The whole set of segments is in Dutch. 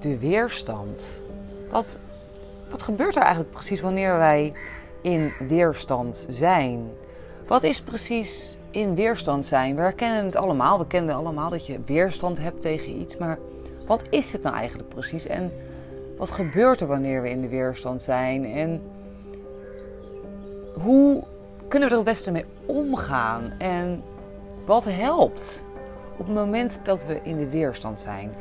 de weerstand. Wat, wat gebeurt er eigenlijk precies wanneer wij in weerstand zijn? Wat is precies in weerstand zijn? We herkennen het allemaal. We kennen allemaal dat je weerstand hebt tegen iets. Maar wat is het nou eigenlijk precies? En wat gebeurt er wanneer we in de weerstand zijn? En hoe kunnen we er het beste mee omgaan? En wat helpt op het moment dat we in de weerstand zijn?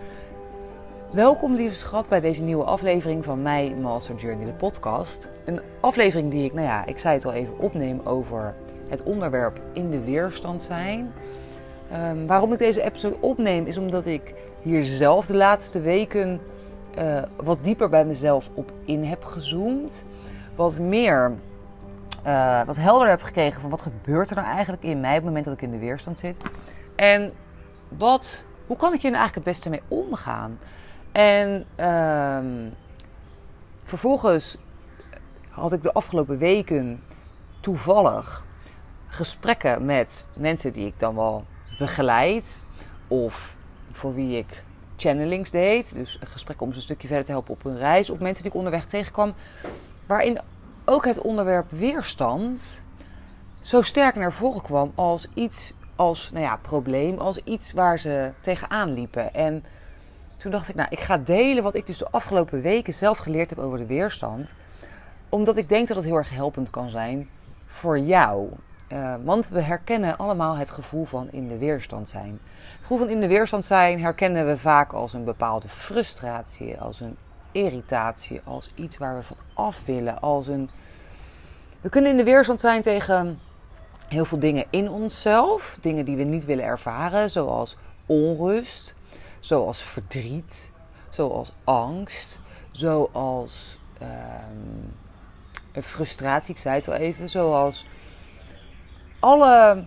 Welkom lieve schat bij deze nieuwe aflevering van My Master Journey, de podcast. Een aflevering die ik, nou ja, ik zei het al even, opneem over het onderwerp in de weerstand zijn. Um, waarom ik deze episode opneem is omdat ik hier zelf de laatste weken uh, wat dieper bij mezelf op in heb gezoomd. Wat meer, uh, wat helder heb gekregen van wat gebeurt er nou eigenlijk in mij op het moment dat ik in de weerstand zit. En wat, hoe kan ik hier nou eigenlijk het beste mee omgaan? En uh, vervolgens had ik de afgelopen weken toevallig gesprekken met mensen die ik dan wel begeleid. Of voor wie ik channelings deed. Dus een gesprek om ze een stukje verder te helpen op hun reis. Op mensen die ik onderweg tegenkwam. Waarin ook het onderwerp weerstand zo sterk naar voren kwam als iets, als nou ja, probleem, als iets waar ze tegenaan liepen. En toen dacht ik, nou, ik ga delen wat ik dus de afgelopen weken zelf geleerd heb over de weerstand. Omdat ik denk dat het heel erg helpend kan zijn voor jou. Uh, want we herkennen allemaal het gevoel van in de weerstand zijn. Het gevoel van in de weerstand zijn herkennen we vaak als een bepaalde frustratie, als een irritatie, als iets waar we van af willen, als een. We kunnen in de weerstand zijn tegen heel veel dingen in onszelf, dingen die we niet willen ervaren, zoals onrust, zoals verdriet, zoals angst, zoals um, frustratie, ik zei het al even, zoals alle,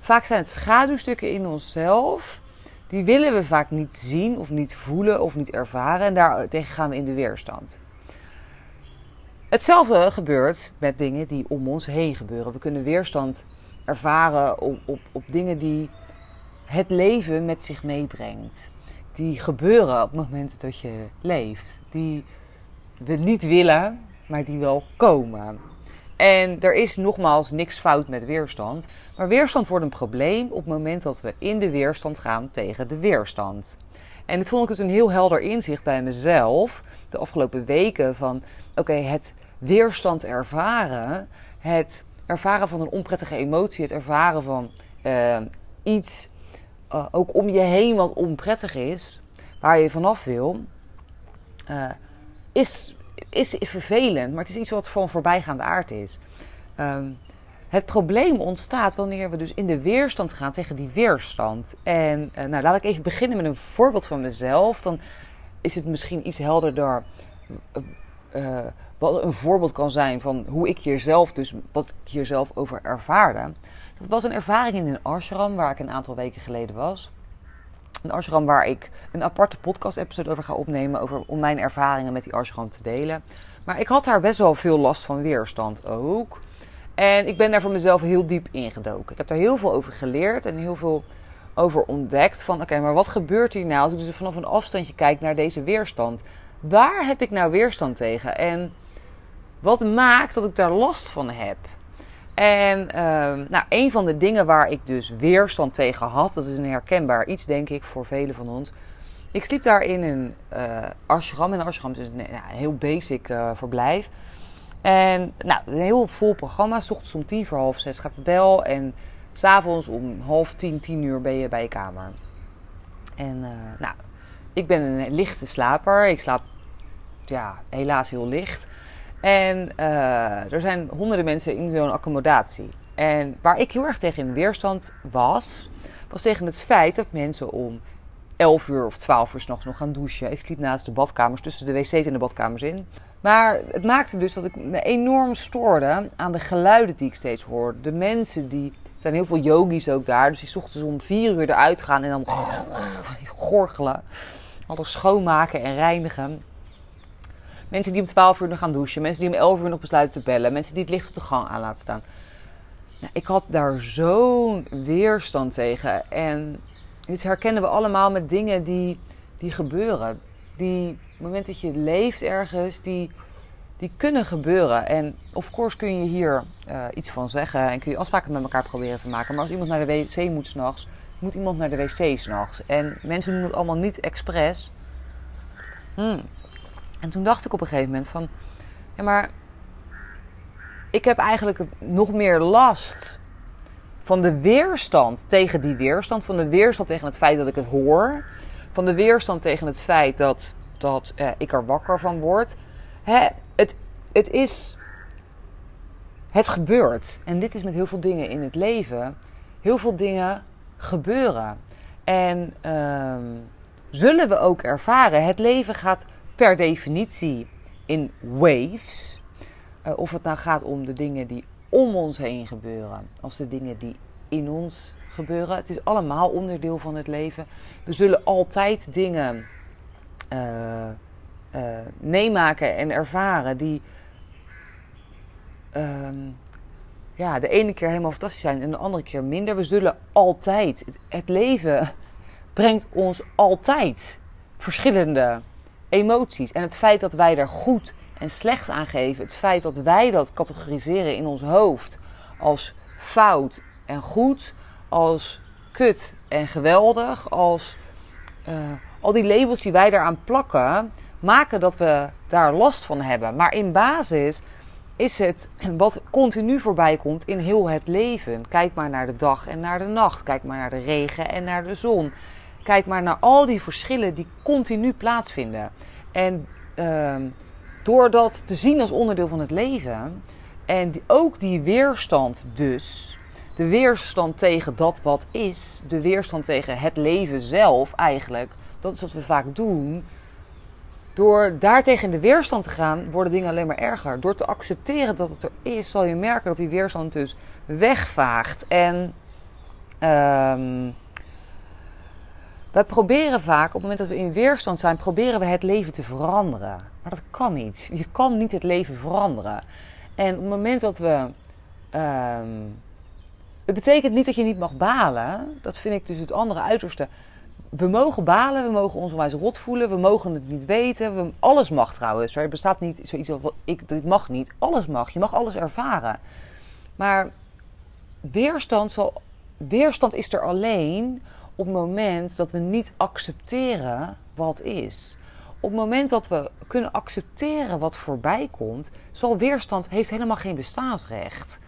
vaak zijn het schaduwstukken in onszelf, die willen we vaak niet zien of niet voelen of niet ervaren en daartegen gaan we in de weerstand. Hetzelfde gebeurt met dingen die om ons heen gebeuren. We kunnen weerstand ervaren op, op, op dingen die het leven met zich meebrengt. Die gebeuren op het moment dat je leeft. Die we niet willen, maar die wel komen. En er is nogmaals niks fout met weerstand. Maar weerstand wordt een probleem op het moment dat we in de weerstand gaan tegen de weerstand. En dit vond ik dus een heel helder inzicht bij mezelf de afgelopen weken van oké, het weerstand ervaren, het ervaren van een onprettige emotie, het ervaren van uh, iets uh, ook om je heen wat onprettig is, waar je vanaf wil, uh, is is vervelend, maar het is iets wat van voorbijgaande aard is. Um, het probleem ontstaat wanneer we dus in de weerstand gaan tegen die weerstand. En uh, nou, laat ik even beginnen met een voorbeeld van mezelf. Dan is het misschien iets helderder wat een voorbeeld kan zijn van hoe ik hier zelf, dus wat ik hier zelf over ervaarde. Dat was een ervaring in een ashram waar ik een aantal weken geleden was. Een ashram waar ik een aparte podcast-episode over ga opnemen. Over, om mijn ervaringen met die ashram te delen. Maar ik had daar best wel veel last van weerstand ook. En ik ben daar voor mezelf heel diep ingedoken. Ik heb daar heel veel over geleerd en heel veel over ontdekt. Van oké, maar wat gebeurt hier nou als ik dus vanaf een afstandje kijk naar deze weerstand? Waar heb ik nou weerstand tegen? En wat maakt dat ik daar last van heb? En uh, nou, een van de dingen waar ik dus weerstand tegen had, dat is een herkenbaar iets, denk ik, voor velen van ons. Ik sliep daar in een uh, ashram. En een ashram is dus een, nou, een heel basic uh, verblijf. En nou, een heel vol programma. S ochtends om tien voor half zes gaat de bel. En s'avonds om half tien, tien uur ben je bij je kamer. En uh, nou, ik ben een lichte slaper. Ik slaap ja, helaas heel licht. En uh, er zijn honderden mensen in zo'n accommodatie. En waar ik heel erg tegen in weerstand was, was tegen het feit dat mensen om 11 uur of 12 uur s'nachts nog gaan douchen. Ik sliep naast de badkamers, tussen de wc's en de badkamers in. Maar het maakte dus dat ik me enorm stoorde aan de geluiden die ik steeds hoorde. De mensen die. Er zijn heel veel yogis ook daar, dus die ochtends om 4 uur eruit gaan en dan gorgelen. Alles schoonmaken en reinigen. Mensen die om 12 uur nog gaan douchen. Mensen die om 11 uur nog besluiten te bellen. Mensen die het licht op de gang aan laten staan. Nou, ik had daar zo'n weerstand tegen. En dit herkennen we allemaal met dingen die, die gebeuren. die moment dat je leeft ergens, die, die kunnen gebeuren. En of course kun je hier uh, iets van zeggen en kun je afspraken met elkaar proberen te maken. Maar als iemand naar de wc moet s'nachts, moet iemand naar de wc s'nachts. En mensen doen het allemaal niet expres. Hmm. En toen dacht ik op een gegeven moment van, ja maar ik heb eigenlijk nog meer last van de weerstand tegen die weerstand. Van de weerstand tegen het feit dat ik het hoor. Van de weerstand tegen het feit dat, dat eh, ik er wakker van word. Hè, het, het is. Het gebeurt. En dit is met heel veel dingen in het leven. Heel veel dingen gebeuren. En ehm, zullen we ook ervaren. Het leven gaat per definitie in waves. Uh, of het nou gaat om de dingen die om ons heen gebeuren, als de dingen die in ons gebeuren. Het is allemaal onderdeel van het leven. We zullen altijd dingen uh, meemaken en ervaren die uh, ja, de ene keer helemaal fantastisch zijn en de andere keer minder. We zullen altijd, het leven brengt ons altijd verschillende emoties. En het feit dat wij er goed en slecht aangeven. Het feit dat wij dat categoriseren in ons hoofd als fout en goed, als kut en geweldig, als uh, al die labels die wij daaraan plakken, maken dat we daar last van hebben. Maar in basis is het wat continu voorbij komt in heel het leven. Kijk maar naar de dag en naar de nacht. Kijk maar naar de regen en naar de zon. Kijk maar naar al die verschillen die continu plaatsvinden. En uh, door dat te zien als onderdeel van het leven en ook die weerstand dus, de weerstand tegen dat wat is, de weerstand tegen het leven zelf eigenlijk, dat is wat we vaak doen. Door daartegen in de weerstand te gaan, worden dingen alleen maar erger. Door te accepteren dat het er is, zal je merken dat die weerstand dus wegvaagt. En um, wij proberen vaak, op het moment dat we in weerstand zijn, proberen we het leven te veranderen. Maar dat kan niet. Je kan niet het leven veranderen. En op het moment dat we. Um, het betekent niet dat je niet mag balen. Dat vind ik dus het andere uiterste. We mogen balen, we mogen ons onwijs rot voelen, we mogen het niet weten. We, alles mag trouwens. Er bestaat niet zoiets als ik, dit mag niet. Alles mag. Je mag alles ervaren. Maar weerstand, zal, weerstand is er alleen op het moment dat we niet accepteren wat is. Op het moment dat we kunnen accepteren wat voorbij komt, zal weerstand heeft helemaal geen bestaansrecht.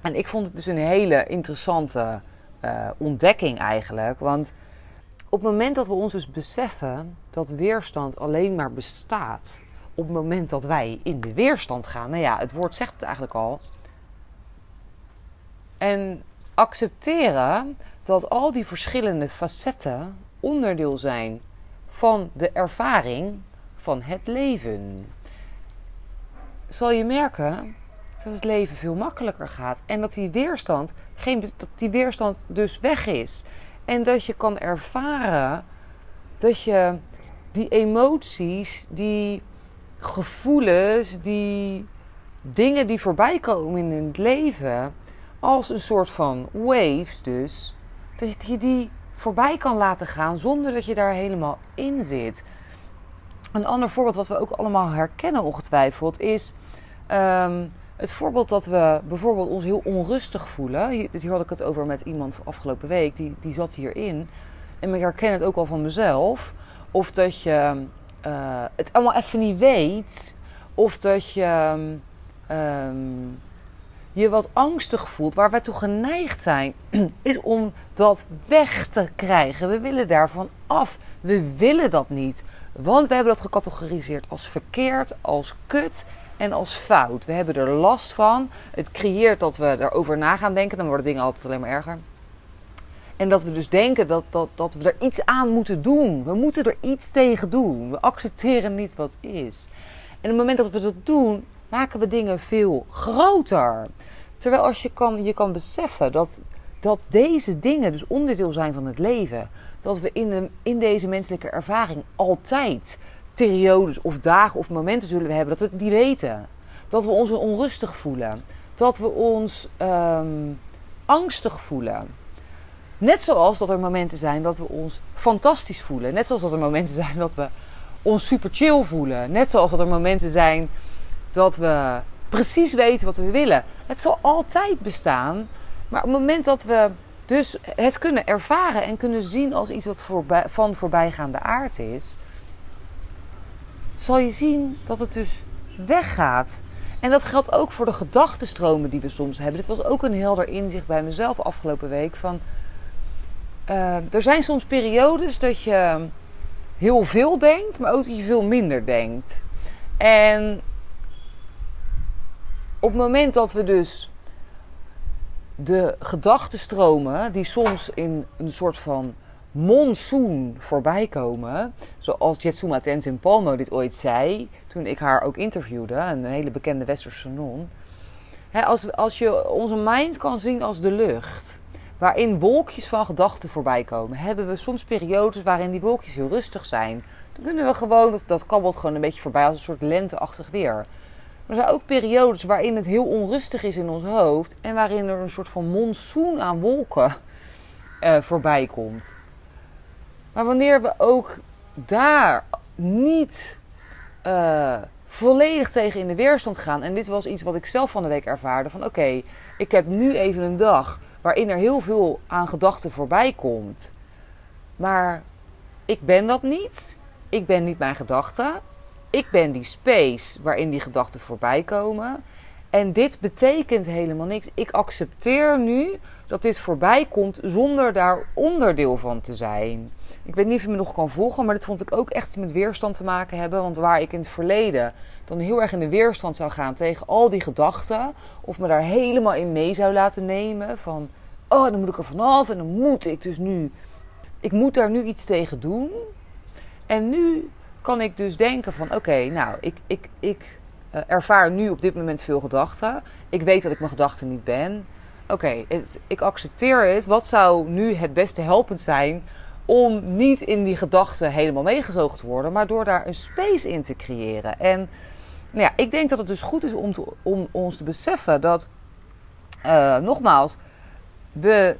En ik vond het dus een hele interessante uh, ontdekking eigenlijk. Want op het moment dat we ons dus beseffen dat weerstand alleen maar bestaat. Op het moment dat wij in de weerstand gaan. Nou ja, het woord zegt het eigenlijk al. En accepteren dat al die verschillende facetten onderdeel zijn van de ervaring van het leven. Zal je merken dat het leven veel makkelijker gaat en dat die weerstand, geen, dat die weerstand dus weg is. En dat je kan ervaren dat je die emoties, die gevoelens, die dingen die voorbij komen in het leven, als een soort van waves dus, dat je die voorbij kan laten gaan zonder dat je daar helemaal in zit. Een ander voorbeeld wat we ook allemaal herkennen ongetwijfeld is um, het voorbeeld dat we bijvoorbeeld ons heel onrustig voelen. Hier, had ik het over met iemand afgelopen week, die, die zat hierin. En ik herken het ook al van mezelf. Of dat je uh, het allemaal even niet weet. Of dat je um, je wat angstig voelt, waar wij toe geneigd zijn, is om dat weg te krijgen. We willen daarvan af. We willen dat niet. Want we hebben dat gecategoriseerd als verkeerd, als kut en als fout. We hebben er last van. Het creëert dat we erover na gaan denken. Dan worden dingen altijd alleen maar erger. En dat we dus denken dat, dat, dat we er iets aan moeten doen. We moeten er iets tegen doen. We accepteren niet wat is. En op het moment dat we dat doen, maken we dingen veel groter. Terwijl als je kan, je kan beseffen dat, dat deze dingen dus onderdeel zijn van het leven. Dat we in, de, in deze menselijke ervaring altijd periodes of dagen of momenten zullen hebben dat we het niet weten. Dat we ons onrustig voelen. Dat we ons um, angstig voelen. Net zoals dat er momenten zijn dat we ons fantastisch voelen. Net zoals dat er momenten zijn dat we ons super chill voelen. Net zoals dat er momenten zijn dat we precies weten wat we willen. Het zal altijd bestaan. Maar op het moment dat we dus het kunnen ervaren en kunnen zien als iets wat van voorbijgaande aard is, zal je zien dat het dus weggaat. En dat geldt ook voor de gedachtenstromen die we soms hebben. Dit was ook een helder inzicht bij mezelf afgelopen week. Van, uh, er zijn soms periodes dat je heel veel denkt, maar ook dat je veel minder denkt. En op het moment dat we dus de gedachtenstromen, die soms in een soort van monsoon voorbij komen, zoals Jetsuma Tenzin Palmo dit ooit zei, toen ik haar ook interviewde, een hele bekende westerse non. als, als je onze mind kan zien als de lucht, waarin wolkjes van gedachten voorbij komen, hebben we soms periodes waarin die wolkjes heel rustig zijn. Dan kunnen we gewoon, dat, dat kabbelt gewoon een beetje voorbij als een soort lenteachtig weer. Maar er zijn ook periodes waarin het heel onrustig is in ons hoofd en waarin er een soort van monsoon aan wolken uh, voorbij komt. Maar wanneer we ook daar niet uh, volledig tegen in de weerstand gaan, en dit was iets wat ik zelf van de week ervaarde: van oké, ik heb nu even een dag waarin er heel veel aan gedachten voorbij komt. Maar ik ben dat niet. Ik ben niet mijn gedachten. Ik ben die space waarin die gedachten voorbij komen. En dit betekent helemaal niks. Ik accepteer nu dat dit voorbij komt zonder daar onderdeel van te zijn. Ik weet niet of je me nog kan volgen, maar dit vond ik ook echt met weerstand te maken hebben. Want waar ik in het verleden dan heel erg in de weerstand zou gaan tegen al die gedachten, of me daar helemaal in mee zou laten nemen van, oh dan moet ik er vanaf en dan moet ik dus nu, ik moet daar nu iets tegen doen. En nu kan ik dus denken van, oké, nou, ik, ik, ik uh, ervaar nu op dit moment veel gedachten. Ik weet dat ik mijn gedachten niet ben. Oké, ik accepteer het. Wat zou nu het beste helpend zijn om niet in die gedachten helemaal meegezogen te worden, maar door daar een space in te creëren? En nou ja, ik denk dat het dus goed is om, te, om ons te beseffen dat, uh, nogmaals, we,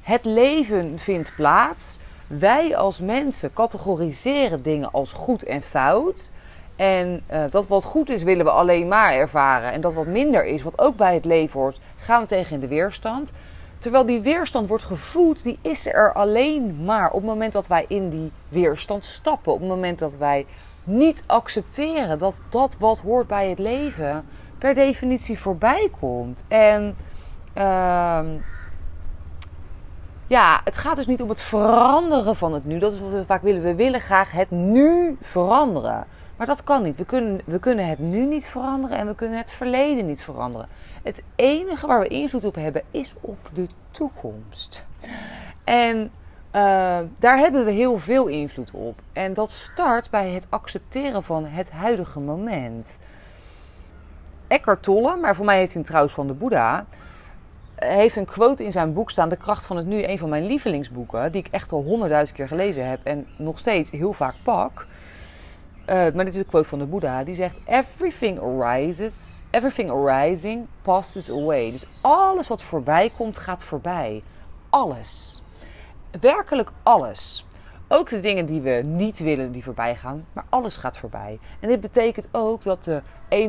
het leven vindt plaats. Wij als mensen categoriseren dingen als goed en fout. En uh, dat wat goed is, willen we alleen maar ervaren. En dat wat minder is, wat ook bij het leven hoort, gaan we tegen in de weerstand. Terwijl die weerstand wordt gevoed, die is er alleen maar op het moment dat wij in die weerstand stappen. Op het moment dat wij niet accepteren dat dat wat hoort bij het leven per definitie voorbij komt. En uh, ja, het gaat dus niet om het veranderen van het nu. Dat is wat we vaak willen. We willen graag het nu veranderen. Maar dat kan niet. We kunnen, we kunnen het nu niet veranderen en we kunnen het verleden niet veranderen. Het enige waar we invloed op hebben is op de toekomst. En uh, daar hebben we heel veel invloed op. En dat start bij het accepteren van het huidige moment. Eckhart Tolle, maar voor mij heet hij trouwens van de Boeddha, heeft een quote in zijn boek staan, De kracht van het nu, een van mijn lievelingsboeken, die ik echt al honderdduizend keer gelezen heb en nog steeds heel vaak pak. Uh, maar dit is een quote van de Boeddha. Die zegt: Everything arises, everything arising passes away. Dus alles wat voorbij komt, gaat voorbij. Alles. Werkelijk alles. Ook de dingen die we niet willen, die voorbij gaan. Maar alles gaat voorbij. En dit betekent ook dat de,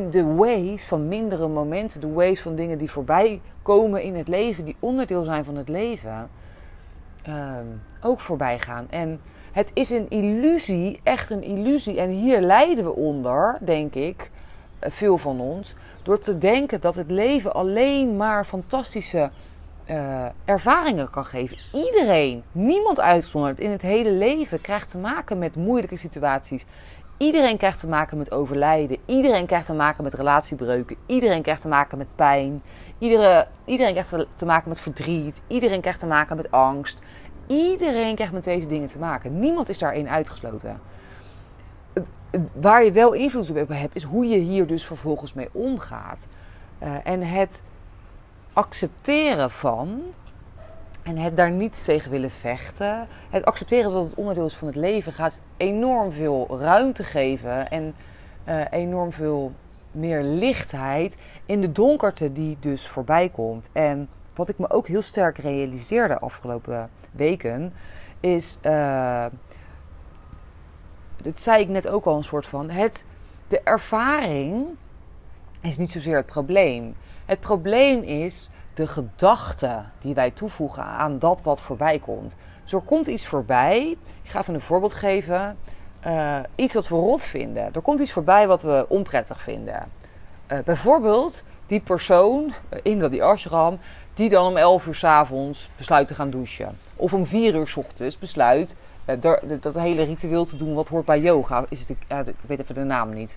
de waves van mindere momenten, de waves van dingen die voorbij komen in het leven, die onderdeel zijn van het leven, uh, ook voorbij gaan. En het is een illusie, echt een illusie. En hier lijden we onder, denk ik, eh, veel van ons, door te denken dat het leven alleen maar fantastische uh, ervaringen kan geven. Iedereen, niemand uitzonderd, in het hele leven krijgt te maken met moeilijke situaties. Iedereen krijgt te maken met overlijden. Iedereen krijgt te maken met relatiebreuken. Iedereen krijgt te maken met pijn. Iedere, iedereen krijgt te maken met verdriet. Iedereen krijgt te maken met angst. Iedereen krijgt met deze dingen te maken. Niemand is daarin uitgesloten. Waar je wel invloed op hebt, is hoe je hier dus vervolgens mee omgaat. Uh, en het accepteren van en het daar niet tegen willen vechten. Het accepteren dat het onderdeel is van het leven gaat enorm veel ruimte geven en uh, enorm veel meer lichtheid in de donkerte die dus voorbij komt. En wat ik me ook heel sterk realiseerde afgelopen weken, is uh, dat zei ik net ook al een soort van, het, de ervaring is niet zozeer het probleem. Het probleem is de gedachte die wij toevoegen aan dat wat voorbij komt. Dus er komt iets voorbij. Ik ga even een voorbeeld geven. Uh, iets wat we rot vinden. Er komt iets voorbij wat we onprettig vinden. Uh, bijvoorbeeld die persoon in die ashram die dan om 11 uur s avonds besluit te gaan douchen. Of om 4 uur s ochtends besluit dat, dat hele ritueel te doen wat hoort bij yoga. Is ik weet even de naam niet.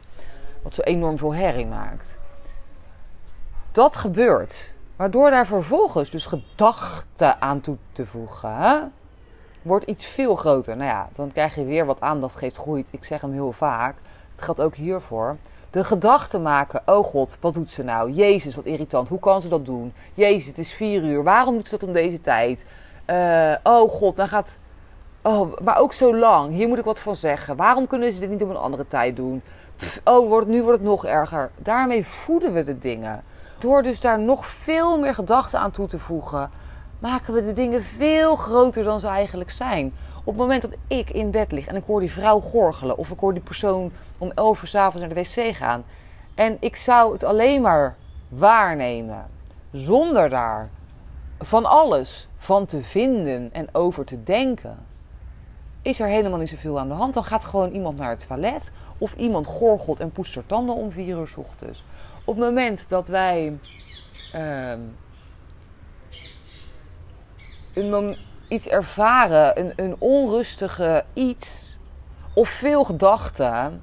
Wat zo enorm veel herring maakt. Dat gebeurt. Waardoor daar vervolgens dus gedachten aan toe te voegen, wordt iets veel groter. Nou ja, dan krijg je weer wat aandacht geeft groeit. Ik zeg hem heel vaak. Het geldt ook hiervoor. De gedachten maken. Oh god, wat doet ze nou? Jezus, wat irritant. Hoe kan ze dat doen? Jezus, het is vier uur. Waarom doet ze dat om deze tijd? Uh, oh god, dan gaat. Oh, maar ook zo lang. Hier moet ik wat van zeggen. Waarom kunnen ze dit niet op een andere tijd doen? Oh, wordt, nu wordt het nog erger. Daarmee voeden we de dingen. Door dus daar nog veel meer gedachten aan toe te voegen, maken we de dingen veel groter dan ze eigenlijk zijn. Op het moment dat ik in bed lig en ik hoor die vrouw gorgelen, of ik hoor die persoon om 11 uur s'avonds naar de wc gaan, en ik zou het alleen maar waarnemen, zonder daar van alles van te vinden en over te denken, is er helemaal niet zoveel aan de hand. Dan gaat gewoon iemand naar het toilet, of iemand gorgelt en poetst er tanden om 4 uur s ochtends op het moment dat wij een, iets ervaren, een, een onrustige iets of veel gedachten,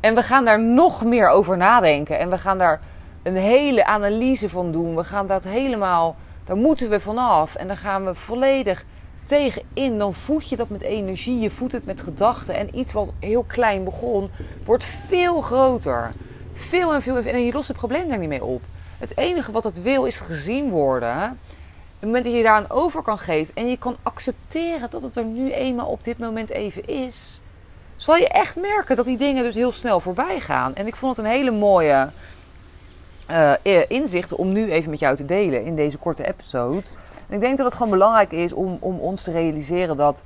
en we gaan daar nog meer over nadenken en we gaan daar een hele analyse van doen, we gaan dat helemaal, daar moeten we vanaf en dan gaan we volledig tegenin, dan voed je dat met energie, je voedt het met gedachten en iets wat heel klein begon, wordt veel groter veel en veel. En je lost het probleem daar niet mee op. Het enige wat het wil is gezien worden. Het moment dat je daar aan over kan geven en je kan accepteren dat het er nu eenmaal op dit moment even is, zal je echt merken dat die dingen dus heel snel voorbij gaan. En ik vond het een hele mooie uh, inzicht om nu even met jou te delen in deze korte episode. En ik denk dat het gewoon belangrijk is om, om ons te realiseren dat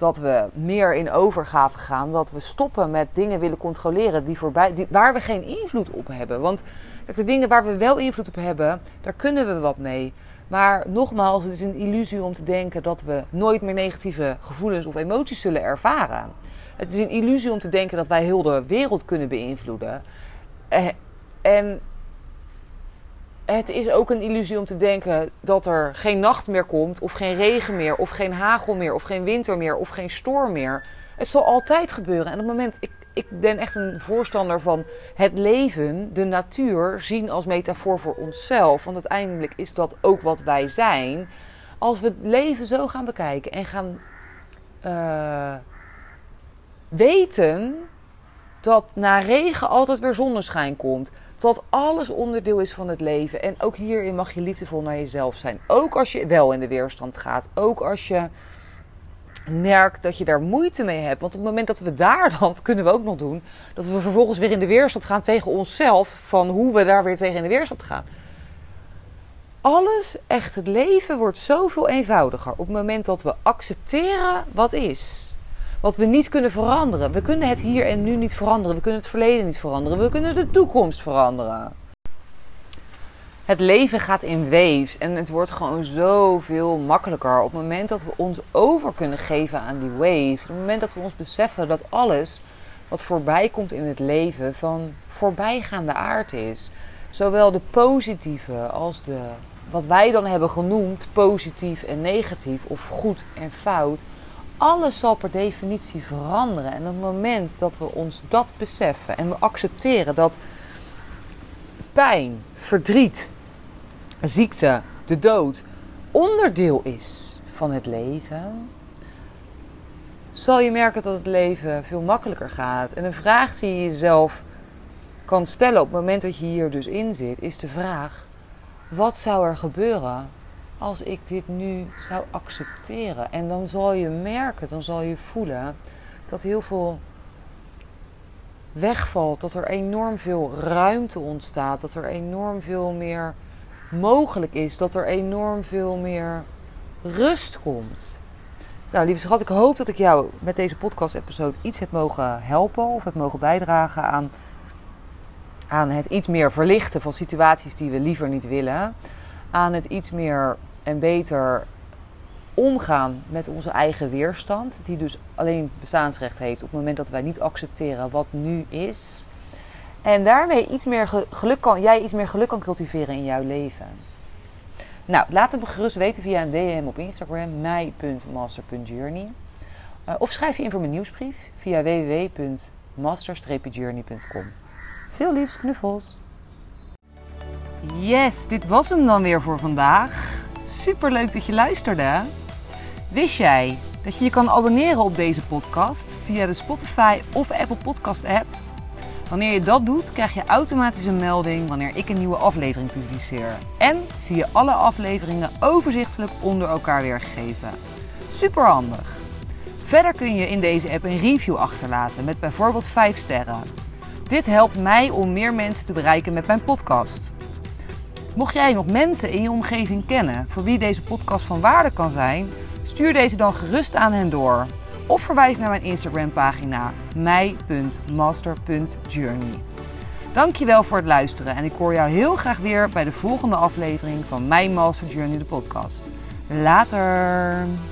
dat we meer in overgave gaan. Dat we stoppen met dingen willen controleren die voorbij, die, waar we geen invloed op hebben. Want kijk, de dingen waar we wel invloed op hebben, daar kunnen we wat mee. Maar nogmaals, het is een illusie om te denken dat we nooit meer negatieve gevoelens of emoties zullen ervaren. Het is een illusie om te denken dat wij heel de wereld kunnen beïnvloeden. Eh, en het is ook een illusie om te denken dat er geen nacht meer komt, of geen regen meer, of geen hagel meer, of geen winter meer, of geen storm meer. Het zal altijd gebeuren. En op het moment, ik, ik ben echt een voorstander van het leven, de natuur, zien als metafoor voor onszelf. Want uiteindelijk is dat ook wat wij zijn. Als we het leven zo gaan bekijken en gaan uh, weten dat na regen altijd weer zonneschijn komt dat alles onderdeel is van het leven. En ook hierin mag je liefdevol naar jezelf zijn. Ook als je wel in de weerstand gaat. Ook als je merkt dat je daar moeite mee hebt. Want op het moment dat we daar dan, kunnen we ook nog doen, dat we vervolgens weer in de weerstand gaan tegen onszelf. Van hoe we daar weer tegen in de weerstand gaan. Alles, echt het leven wordt zoveel eenvoudiger op het moment dat we accepteren wat is wat we niet kunnen veranderen. We kunnen het hier en nu niet veranderen. We kunnen het verleden niet veranderen. We kunnen de toekomst veranderen. Het leven gaat in waves en het wordt gewoon zoveel makkelijker op het moment dat we ons over kunnen geven aan die waves. Op het moment dat we ons beseffen dat alles wat voorbij komt in het leven van voorbijgaande aard is. Zowel de positieve als de, wat wij dan hebben genoemd, positief en negatief of goed en fout alles zal per definitie veranderen. En op het moment dat we ons dat beseffen en we accepteren dat pijn, verdriet, ziekte, de dood onderdeel is van het leven, zal je merken dat het leven veel makkelijker gaat. En een vraag die je jezelf kan stellen op het moment dat je hier dus in zit, is de vraag: wat zou er gebeuren als ik dit nu zou accepteren. En dan zal je merken, dan zal je voelen dat heel veel wegvalt. Dat er enorm veel ruimte ontstaat. Dat er enorm veel meer mogelijk is. Dat er enorm veel meer rust komt. Nou, lieve schat, ik hoop dat ik jou met deze podcast-episode iets heb mogen helpen of heb mogen bijdragen aan, aan het iets meer verlichten van situaties die we liever niet willen. Aan het iets meer en beter omgaan met onze eigen weerstand, die dus alleen bestaansrecht heeft op het moment dat wij niet accepteren wat nu is. En daarmee iets meer geluk kan, jij iets meer geluk kan cultiveren in jouw leven. Nou, laat het me gerust weten via een DM op Instagram, mij.master.journey. Uh, of schrijf je in voor mijn nieuwsbrief via www.master-journey.com. Veel liefs, knuffels! Yes, dit was hem dan weer voor vandaag. Super leuk dat je luisterde. Wist jij dat je je kan abonneren op deze podcast via de Spotify of Apple Podcast app? Wanneer je dat doet, krijg je automatisch een melding wanneer ik een nieuwe aflevering publiceer. En zie je alle afleveringen overzichtelijk onder elkaar weergegeven. Super handig. Verder kun je in deze app een review achterlaten met bijvoorbeeld 5 sterren. Dit helpt mij om meer mensen te bereiken met mijn podcast. Mocht jij nog mensen in je omgeving kennen voor wie deze podcast van waarde kan zijn, stuur deze dan gerust aan hen door of verwijs naar mijn Instagram pagina mij.master.journey. Dankjewel voor het luisteren en ik hoor jou heel graag weer bij de volgende aflevering van Mijn Master Journey de podcast. Later!